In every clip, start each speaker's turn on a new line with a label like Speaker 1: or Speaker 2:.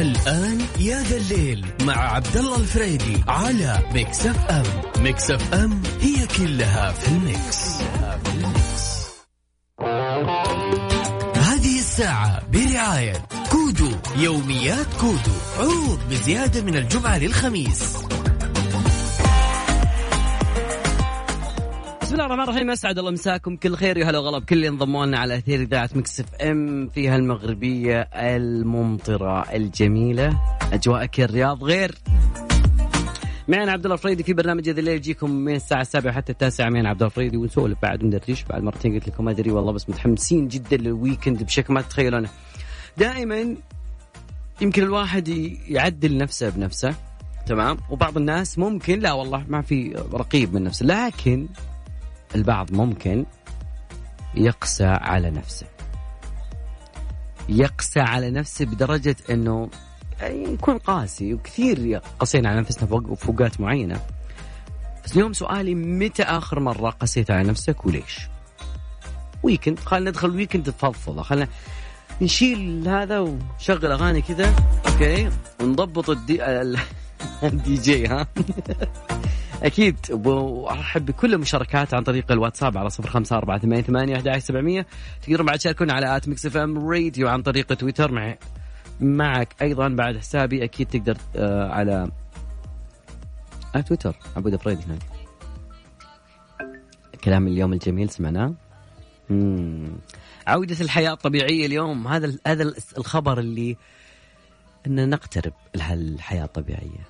Speaker 1: الآن يا ذا الليل مع عبد الله الفريدي على Mix FM Mix FM هي كلها في ال mix, في ال mix. هذه الساعة برعاية كودو يوميات كودو عروض بزيادة من الجمعة للخميس
Speaker 2: الله الرحمن الرحيم. أسعد الله مساكم. كل خير. يا هلا وغلا بكل اللي انضموا لنا على أثير إذاعة Mix FM في هالمغربية الممطرة الجميلة. أجواءك الرياض غير. معنا عبد الله الفريدي في برنامج هذا الليل. يجيكم من الساعة السابعة حتى التاسعة. معنا عبد الله الفريدي ونسولف بعد وندردش. بعد مرتين قلت لكم ما أدري والله بس متحمسين جدا لل weekend بشكل ما تتخيلونه. دائما يمكن الواحد يعدل نفسه بنفسه. تمام؟ وبعض الناس ممكن لا والله ما في رقيب من نفسه. لكن البعض ممكن يقسى على نفسه. يقسى على نفسه بدرجة أنه يكون قاسي وكثير قسينا على نفسنا في اوقات معينة. بس اليوم سؤالي متى آخر مرة قسيت على نفسك وليش؟ weekend خلينا ندخل weekend تفضفض خلينا نشيل هذا ونشغل أغاني كذا. okay ونضبط ال D, ال DJ ها؟ أكيد وأرحب بكل المشاركات عن طريق الواتساب على صفر خمسة أربعة ثمانية ثمانية أحد سبعمية. تقدرون بعد تشاركون على at Mix FM Radio عن طريق تويتر. مع معك أيضا بعد حسابي أكيد تقدر آه على آه تويتر. عبود فريدي هناك. كلام اليوم الجميل سمعناه؟ عودة الحياة الطبيعية اليوم. هذا هذا الخبر اللي ان نقترب لهالحياة الطبيعية.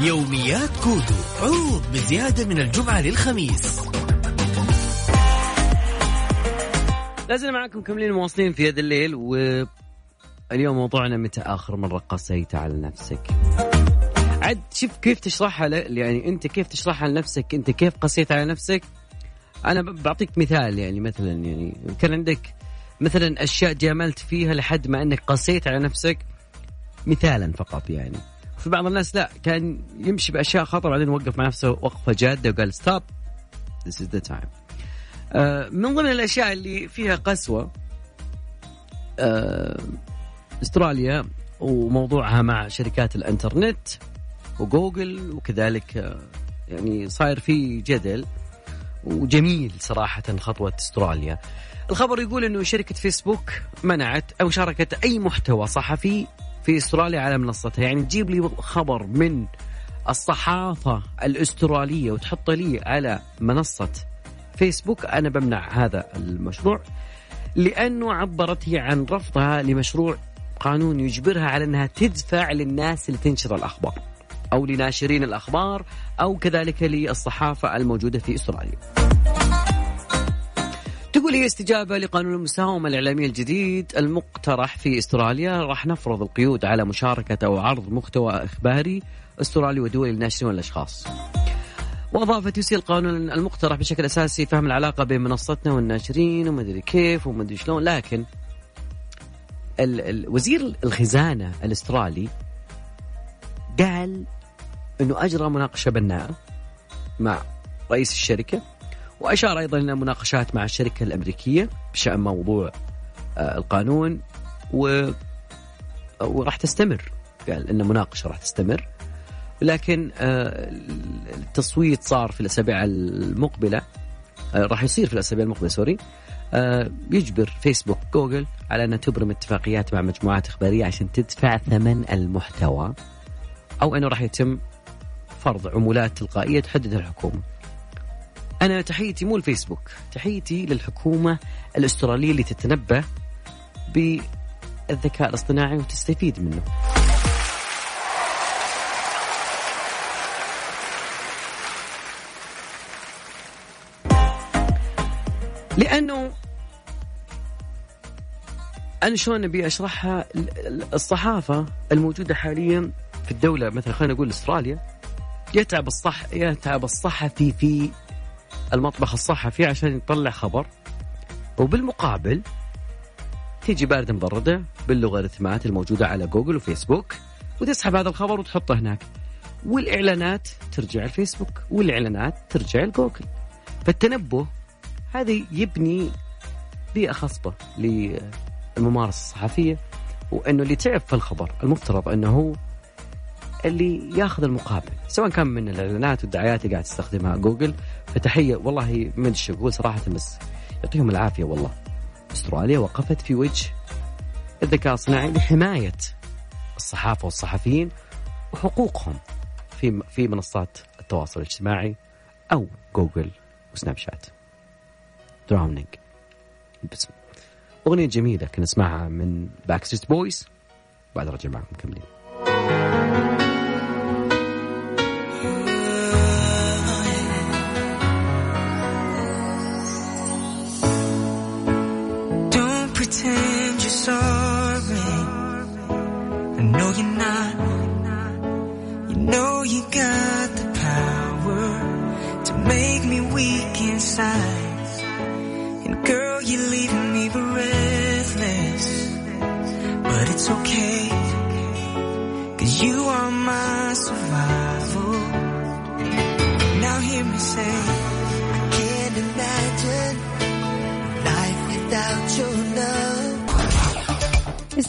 Speaker 1: يوميات كودو عروض بزيادة من الجمعة للخميس.
Speaker 2: لازلنا معكم كملين مواصلين في هذا الليل واليوم موضوعنا متى آخر مرة قسيت على نفسك؟ عد شوف كيف تشرحها يعني أنت كيف تشرحها لنفسك أنت كيف قسيت على نفسك؟ أنا بعطيك مثال يعني مثلا يعني كان عندك مثلا أشياء جاملت فيها لحد ما أنك قسيت على نفسك؟ مثالا فقط يعني. في بعض الناس لا كان يمشي بأشياء خطر بعدين وقف مع نفسه وقفة جادة وقال stop this is the time من ضمن الأشياء اللي فيها قسوة uh, أستراليا وموضوعها مع شركات الإنترنت وجوجل وكذلك uh, يعني صاير في جدل وجميل صراحة خطوة أستراليا. الخبر يقول إنه شركة فيسبوك منعت أو شاركت أي محتوى صحفي في استراليا على منصتها يعني تجيب لي خبر من الصحافة الأسترالية وتحطه لي على منصة فيسبوك أنا بمنع هذا المشروع لأنه عبرت هي عن رفضها لمشروع قانون يجبرها على أنها تدفع للناس اللي تنشر الأخبار أو لناشرين الأخبار أو كذلك للصحافة الموجودة في إستراليا. تقول هي استجابة لقانون المساومة الإعلامية الجديد المقترح في استراليا راح نفرض القيود على مشاركة أو عرض محتوى إخباري استرالي ودولي للناشرين والأشخاص. وأضافت يسير القانون المقترح بشكل أساسي فهم العلاقة بين منصتنا والناشرين وما أدري كيف وما أدري شلون لكن وزير الخزانة الأسترالي قال أنه أجرى مناقشة بناءة مع رئيس الشركة وأشار أيضا إلى مناقشات مع الشركة الأمريكية بشأن موضوع آه، القانون و وراح تستمر. قال إن مناقشه راح تستمر. لكن آه، التصويت صار في الأسابيع المقبلة آه، راح يصير في الأسابيع المقبلة سوري. يجبر فيسبوك جوجل على انها تبرم اتفاقيات مع مجموعات إخبارية عشان تدفع ثمن المحتوى أو أنه راح يتم فرض عمولات تلقائية تحددها الحكومة. أنا تحيتي مو الفيسبوك، تحيتي للحكومة الأسترالية اللي تتنبه بالذكاء الاصطناعي وتستفيد منه. لأنه أنا شلون أبي أشرحها الصحافة الموجودة حاليا في الدولة مثلا خلينا نقول أستراليا يتعب الصح يتعب الصحفي في المطبخ الصحفي عشان يطلع خبر. وبالمقابل تيجي باردة مبرده باللوغاريتمات الموجودة على جوجل وفيسبوك وتسحب هذا الخبر وتحطه هناك. والإعلانات ترجع الفيسبوك والإعلانات ترجع الجوجل. فالتنبه هذا يبني بيئة خصبة للممارسة الصحفية وأنه اللي تعب في الخبر المفترض أنه هو اللي ياخذ المقابل سواء كان من الإعلانات والدعايات اللي قاعد تستخدمها جوجل فتحية. والله ما أدري أقول صراحة بس يعطيهم العافية والله. أستراليا وقفت في وجه الذكاء الصناعي لحماية الصحافة والصحفيين وحقوقهم في في منصات التواصل الاجتماعي أو Google و Snapchat. Drowning بس أغنية جميلة كنا نسمعها من Backstreet Boys بعد رجع معكم مكملين.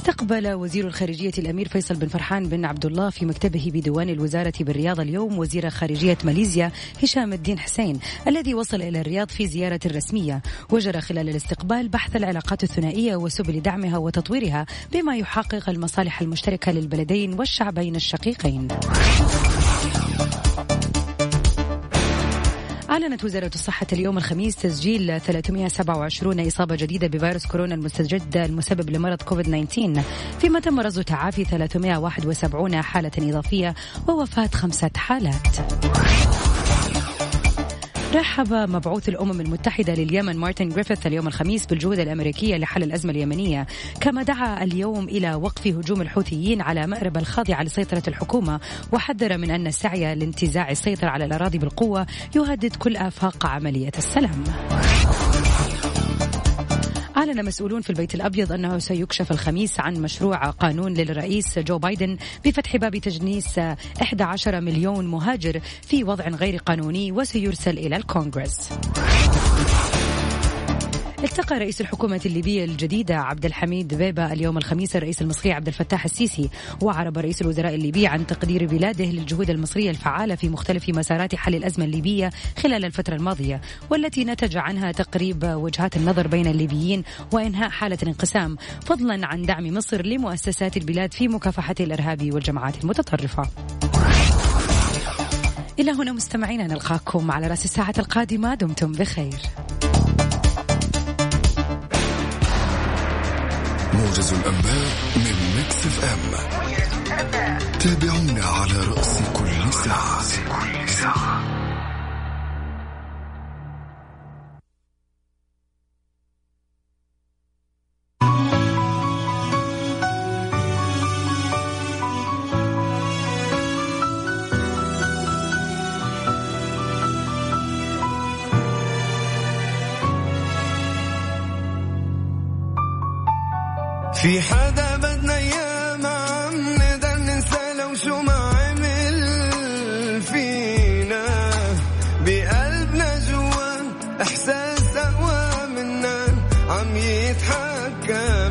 Speaker 3: استقبل وزير الخارجية الأمير فيصل بن فرحان بن عبد الله في مكتبه بديوان الوزارة بالرياض اليوم وزير خارجية ماليزيا هشام الدين حسين الذي وصل إلى الرياض في زيارة رسمية. وجرى خلال الاستقبال بحث العلاقات الثنائية وسبل دعمها وتطويرها بما يحقق المصالح المشتركة للبلدين والشعبين الشقيقين. أعلنت وزارة الصحة اليوم الخميس تسجيل 327 إصابة جديدة بفيروس كورونا المستجد المسبب لمرض كوفيد 19 فيما تم رصد تعافي 371 حالة إضافية ووفاة خمسة حالات. رحب مبعوث الأمم المتحدة لليمن مارتن جريفيث اليوم الخميس بالجهود الأمريكية لحل الأزمة اليمنية. كما دعا اليوم إلى وقف هجوم الحوثيين على مأرب الخاضعة لسيطرة الحكومة وحذر من أن السعي لانتزاع السيطرة على الأراضي بالقوة يهدد كل آفاق عملية السلام. أعلن مسؤولون في البيت الأبيض أنه سيكشف الخميس عن مشروع قانون للرئيس جو بايدن بفتح باب تجنيس 11 مليون مهاجر في وضع غير قانوني وسيرسل إلى الكونغرس. التقى رئيس الحكومة الليبية الجديدة عبد الحميد بيبا اليوم الخميس الرئيس المصري عبد الفتاح السيسي وعرب رئيس الوزراء الليبي عن تقدير بلاده للجهود المصرية الفعالة في مختلف مسارات حل الأزمة الليبية خلال الفترة الماضية والتي نتج عنها تقريب وجهات النظر بين الليبيين وإنهاء حالة الانقسام فضلا عن دعم مصر لمؤسسات البلاد في مكافحة الإرهاب والجماعات المتطرفة. إلى هنا مستمعينا نلقاكم على رأس الساعة القادمة دمتم بخير.
Speaker 4: موجز الأنباء من Mix FM. تابعونا على رأس كل ساعة.
Speaker 5: في حدا بدنا اياه ما عم نقدر ننسى لو شو ما عمل فينا. بقلبنا جوا إحساس اقوى منا عم يتحكم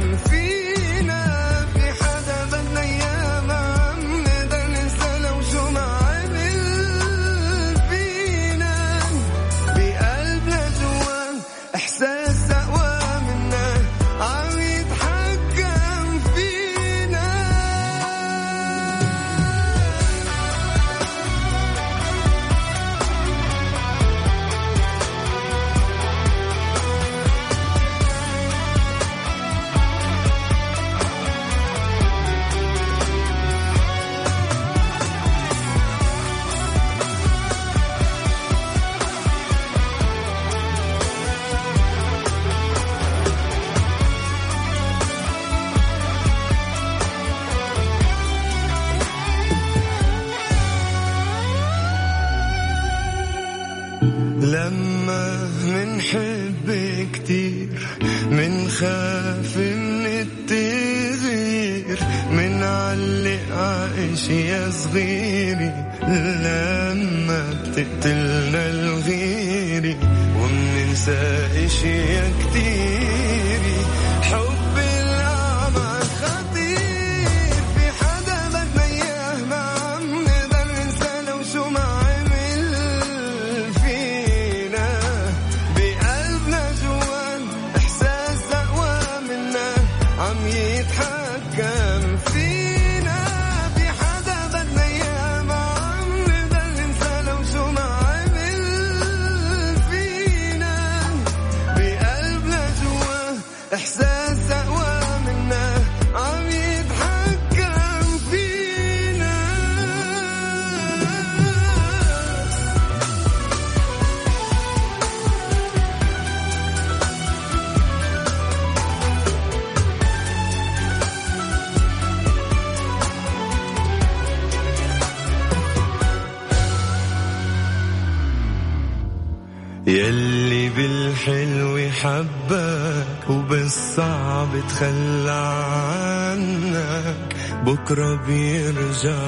Speaker 5: يلي بالحلو حبك وبالصعب تخلى عنك. بكرة بيرجع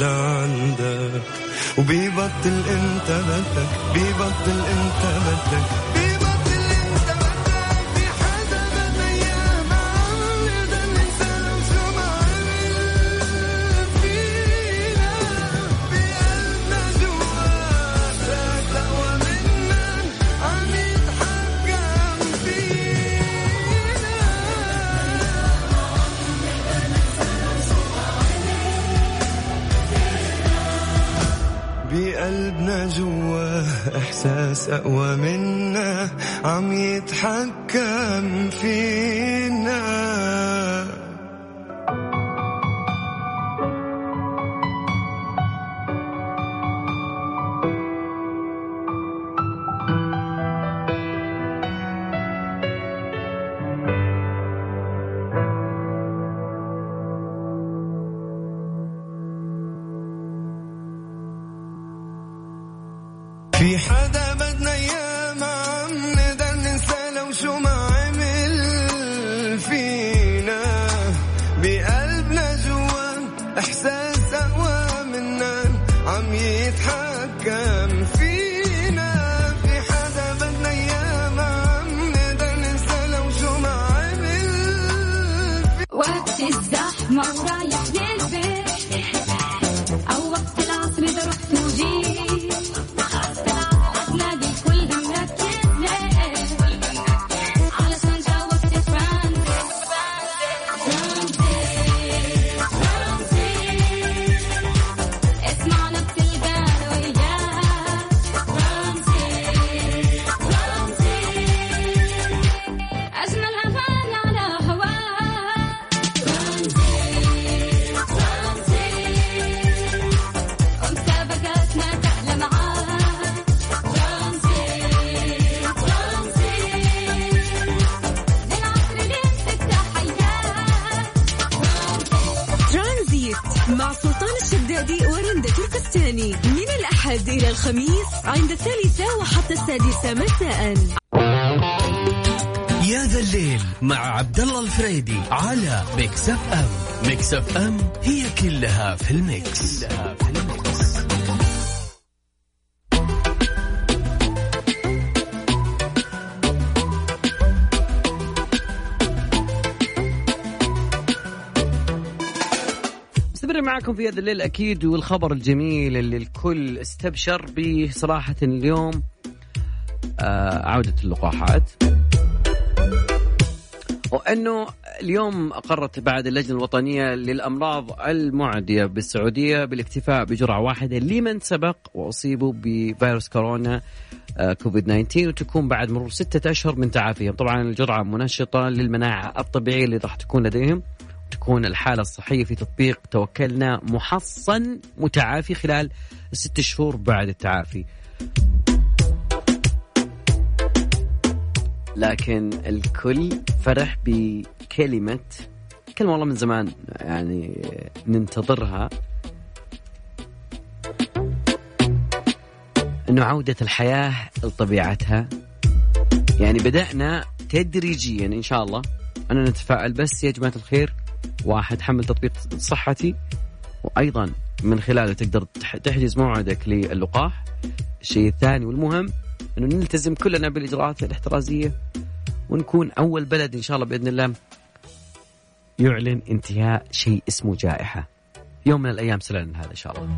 Speaker 5: لعندك. وبيبطل انت بدك بيبطل انت بدك. بقلبنا جوا إحساس أقوى منا عم يتحكم فينا. عم يتحكم فينا في حدا بدنا اياه ما نقدر ننسى لو شو ما عمل
Speaker 6: وقت الزحمة ورايح
Speaker 7: الخميس عند الثالثة وحتى السادسة مساء
Speaker 1: يا ذا الليل مع عبد الله الفريدي على Mix FM Mix FM هي كلها في ال Mix, كلها في ال Mix.
Speaker 2: مستمر معكم في هذا الليل أكيد والخبر الجميل اللي الكل استبشر به صراحة اليوم آه عودة اللقاحات. وأنه اليوم أقرت بعد اللجنة الوطنية للأمراض المعدية بالسعودية بالاكتفاء بجرعة واحدة لمن سبق واصيبوا بفيروس كورونا آه، كوفيد 19 وتكون بعد مرور ستة أشهر من تعافيهم. طبعا الجرعة منشطة للمناعة الطبيعية اللي راح تكون لديهم. تكون الحالة الصحية في تطبيق توكلنا محصن متعافي خلال ست شهور بعد التعافي. لكن الكل فرح بكلمة كلمة والله من زمان يعني ننتظرها. إنه عودة الحياة لطبيعتها. يعني بدأنا تدريجيا إن شاء الله. أنا نتفائل بس يا جماعة الخير. واحد حمل تطبيق صحتي وأيضا من خلاله تقدر تح- تحجز موعدك للقاح. الشيء الثاني والمهم إنه نلتزم كلنا بالإجراءات الاحترازية ونكون أول بلد إن شاء الله بإذن الله يعلن انتهاء شيء اسمه جائحة. يوم من الأيام سنعلن هذا إن شاء الله.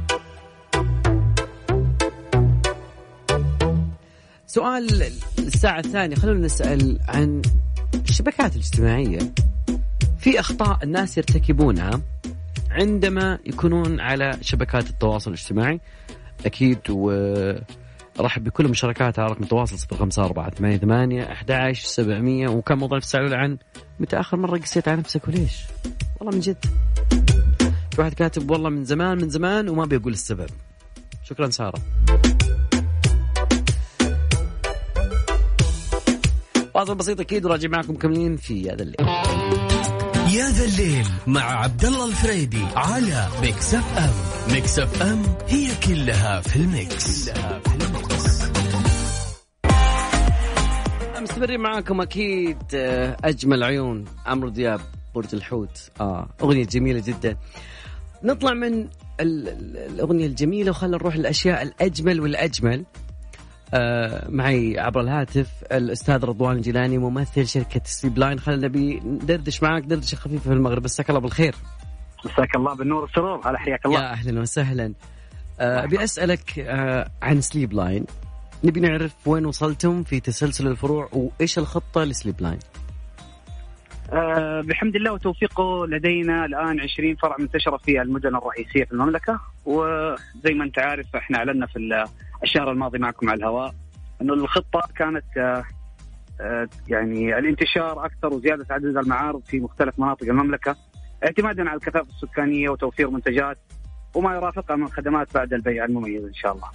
Speaker 2: سؤال الساعة الثانية خلونا نسأل عن الشبكات الاجتماعية. في أخطاء الناس يرتكبونها عندما يكونون على شبكات التواصل الاجتماعي. أكيد ورحب بكل المشاركات على رقم التواصل 054 11 700 وكان موضوع تسألون عن متى آخر مرة قسيت على نفسك وليش؟ والله من جد. في واحد كاتب والله من زمان من زمان وما بيقول السبب. شكرا سارة. فاصل بسيط أكيد وراجع معكم مكملين في هذا الليل.
Speaker 1: يا ذا الليل مع عبد الله الفريدي على Mix FM Mix FM هي كلها في ال Mix, كلها في ال Mix.
Speaker 2: مستمرين معاكم أكيد آه، أجمل عيون عمرو دياب برج الحوت. آه أغنية جميلة جدا. نطلع من ال- ال- الأغنية الجميلة وخلينا نروح للأشياء الأجمل والأجمل. معي عبر الهاتف الأستاذ رضوان الجيلاني ممثل شركة Sleep Line. خلينا نبي ندردش معاك دردشة خفيفة في المغرب. مساك الله بالخير.
Speaker 8: مساك الله بالنور والسرور. هلا حياك الله.
Speaker 2: يا أهلا وسهلا. آه، أبي أسألك آه، عن Sleep Line. نبي نعرف وين وصلتم في تسلسل الفروع وإيش الخطة ل Sleep Line؟
Speaker 8: آه بحمد الله وتوفيقه لدينا الآن 20 فرع منتشرة في المدن الرئيسية في المملكة. وزي ما أنت عارف إحنا أعلنا في الشهر الماضي معكم على الهواء إنه الخطة كانت آه آه يعني الانتشار أكثر وزيادة عدد المعارض في مختلف مناطق المملكة اعتمادا على الكثافة السكانية وتوفير منتجات وما يرافقها من خدمات بعد البيع المميز إن شاء الله.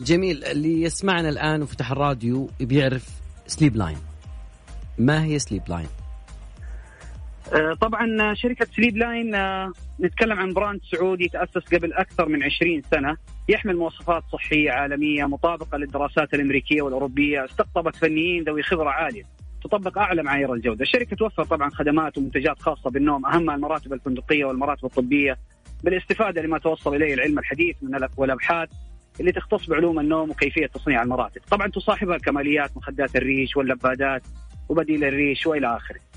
Speaker 2: جميل اللي يسمعنا الآن وفتح الراديو بيعرف Sleep Line ما هي Sleep
Speaker 8: Line طبعا شركة Sleep Line آه، نتكلم عن brand سعودي تأسس قبل أكثر من 20 سنة يحمل مواصفات صحية عالمية مطابقة للدراسات الأمريكية والأوروبية استقطبت فنيين ذوي خبرة عالية تطبق أعلى معايير الجودة. الشركة توفر طبعا خدمات ومنتجات خاصة بالنوم أهمها المراتب الفندقية والمراتب الطبية بالاستفادة لما توصل إليه العلم الحديث من والأبحاث اللي تختص بعلوم النوم وكيفية تصنيع المراتب. طبعا تصاحبها الكماليات مخدات الريش واللبادات وبديل الريش وإلى آخره.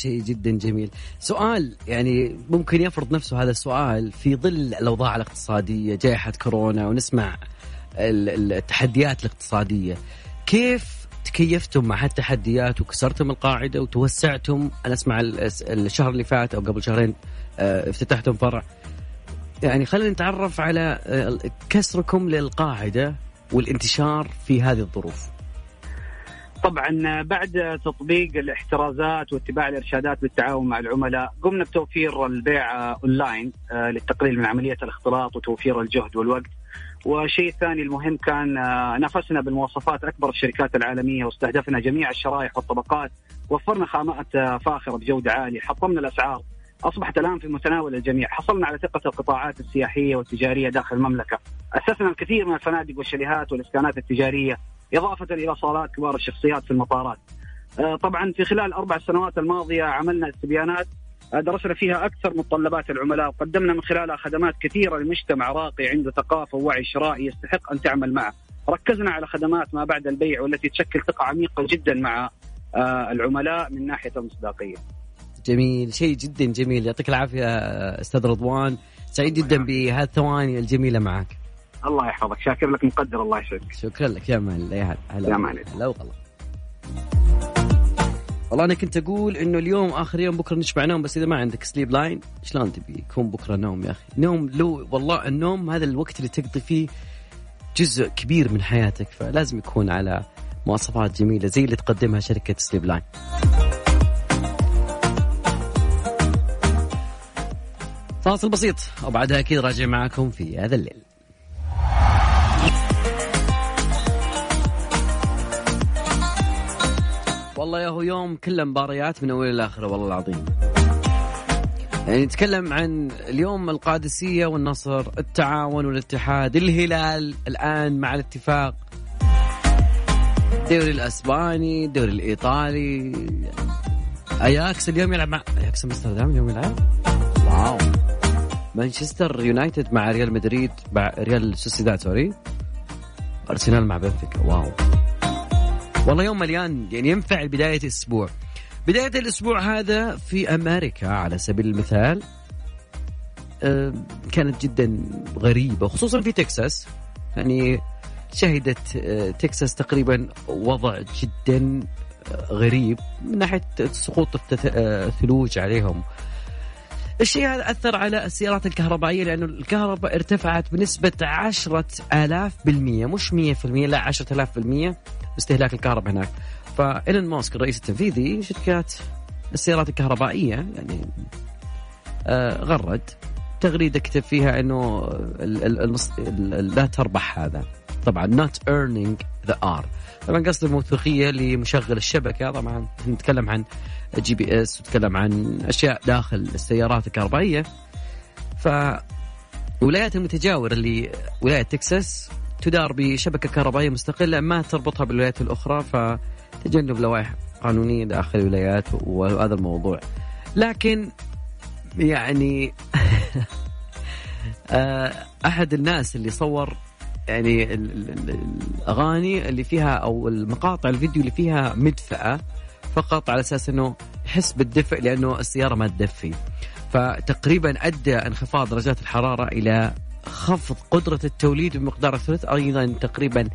Speaker 2: شيء جدا جميل. سؤال يعني ممكن يفرض نفسه هذا السؤال في ظل الأوضاع الاقتصادية جائحة كورونا ونسمع ال- التحديات الاقتصادية. كيف تكيفتم مع هالتحديات وكسرتم القاعدة وتوسعتم؟ أنا أسمع ال- الشهر اللي فات أو قبل شهرين آه، افتتحتم فرع. يعني خلينا نتعرف على آه، كسركم للقاعدة والانتشار في هذه الظروف.
Speaker 8: طبعا بعد تطبيق الاحترازات واتباع الإرشادات بالتعاون مع العملاء قمنا بتوفير البيع أونلاين آه، للتقليل من عملية الاختلاط وتوفير الجهد والوقت. والشيء الثاني المهم كان آه، نافسنا بالمواصفات أكبر الشركات العالمية واستهدفنا جميع الشرائح والطبقات وفرنا خامات آه، فاخرة بجودة عالية حطمنا الأسعار أصبحت الآن في متناول الجميع حصلنا على ثقة القطاعات السياحية والتجارية داخل المملكة. أسسنا الكثير من الفنادق والشاليهات والإسكانات التجارية إضافة إلى صالات كبار الشخصيات في المطارات. آه، طبعا في خلال الأربع سنوات الماضية عملنا استبيانات آه، درسنا فيها أكثر متطلبات العملاء وقدمنا من خلالها خدمات كثيرة لمجتمع راقي عنده ثقافة ووعي شرائي يستحق أن تعمل معه. ركزنا على خدمات ما بعد البيع والتي تشكل ثقة عميقة جدا مع آه، العملاء من ناحية المصداقية.
Speaker 2: جميل شيء جدا جميل. يعطيك العافية أستاذ رضوان. سعيد جدا بهذه الثواني الجميلة معك.
Speaker 8: الله يحفظك. شاكر لك مقدر الله يسعدك.
Speaker 2: شكرا لك. يا مان يا هلا. هلا.
Speaker 8: يا مان.
Speaker 2: هلا والله والله أنا كنت أقول إنه اليوم آخر يوم بكرة نشبع نوم بس إذا ما عندك Sleep Line شلون تبي يكون بكرة نوم يا أخي؟ نوم لو والله النوم هذا الوقت اللي تقضي فيه جزء كبير من حياتك فلازم يكون على مواصفات جميلة زي اللي تقدمها شركة سليب لاين فاصل بسيط وبعدها أكيد راجع معكم في هذا الليل. والله يا هو يوم كله مباريات من اوله لاخره والله العظيم. يعني نتكلم عن اليوم القادسية والنصر التعاون والاتحاد الهلال الآن مع الاتفاق. الدوري الأسباني الدوري الإيطالي. أياكس اليوم يلعب مع أياكس أمستردام اليوم يلعب؟ واو. مانشستر يونايتد مع ريال مدريد مع ريال سوسيداد sorry. أرسنال مع بنفيكا واو. والله يوم مليان يعني ينفع بداية الأسبوع. بداية الأسبوع هذا في أمريكا على سبيل المثال كانت جدا غريبة خصوصا في تكساس. يعني شهدت آه، تكساس تقريبا وضع جدا آه، غريب من ناحية سقوط الثلوج عليهم. الشيء هذا أثر على السيارات الكهربائية لأنه الكهرباء ارتفعت بنسبة عشرة آلاف بالمية مش مية في المية لا عشرة آلاف بالمية استهلاك الكهرباء هناك. فإيلون ماسك الرئيس التنفيذي شركات السيارات الكهربائية يعني آه غرد تغريدة كتب فيها أنه لا تربح هذا. طبعا not earning the R. طبعا قصد الموثوقية لمشغل الشبكة طبعا نتكلم عن GPS وتكلم عن أشياء داخل السيارات الكهربائية. ف الولايات المتجاوره اللي ولاية تكساس تدار بشبكة كهربائية مستقلة ما تربطها بالولايات الأخرى فتجنب لوائح قانونية داخل الولايات وهذا الموضوع. لكن يعني آه، أحد الناس اللي صور يعني ال- ال- ال- الأغاني اللي فيها أو المقاطع الفيديو اللي فيها مدفأة فقط على أساس إنه يحس بالدفء لأنه السيارة ما تدفي. فتقريبا أدى انخفاض درجات الحرارة إلى خفض قدرة التوليد بمقدار الثلث أيضا تقريبا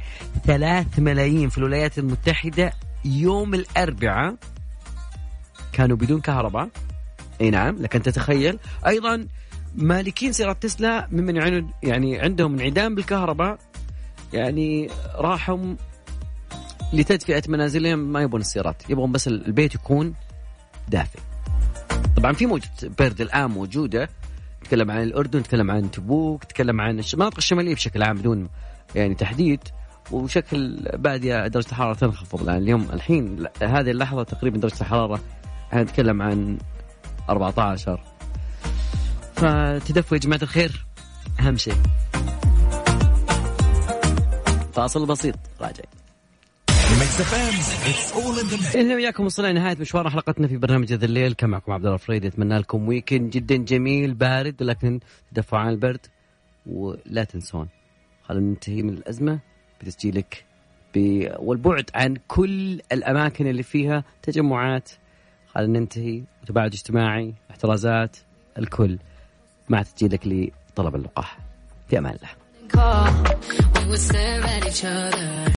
Speaker 2: ثلاث ملايين في الولايات المتحدة يوم الأربعاء. كانوا بدون كهرباء. أي نعم لكن تتخيل. أيضا مالكين سيارات تسلا ممن يعانون يعني عندهم انعدام بالكهرباء. يعني راحوا لتدفئه منازلهم ما يبون السيارات يبغون بس البيت يكون دافئ. طبعا في موجود برد الآن موجودة نتكلم عن الأردن نتكلم عن تبوك نتكلم عن المناطق الشمالية بشكل عام بدون يعني تحديد وبشكل باديه درجة الحرارة تنخفض الآن. اليوم الحين هذه اللحظة تقريبا درجة الحرارة إحنا نتكلم عن 14 فتدفوا يا جماعة الخير. أهم شيء. فاصل بسيط. راجع إلنا وياكم وصلنا لنهاية مشوار حلقتنا في برنامج ذا الليل. كان معكم عبد الله الفريد أتمنى لكم ويكند جدا جميل بارد ولكن تدفعوا عن البرد. ولا تنسون خلينا ننتهي من الأزمة بتسجيلك. والبعد عن كل الأماكن اللي فيها تجمعات. خلينا ننتهي. وتباعد اجتماعي احترازات الكل. مع تسجيلك لطلب اللقاح. في أمان الله.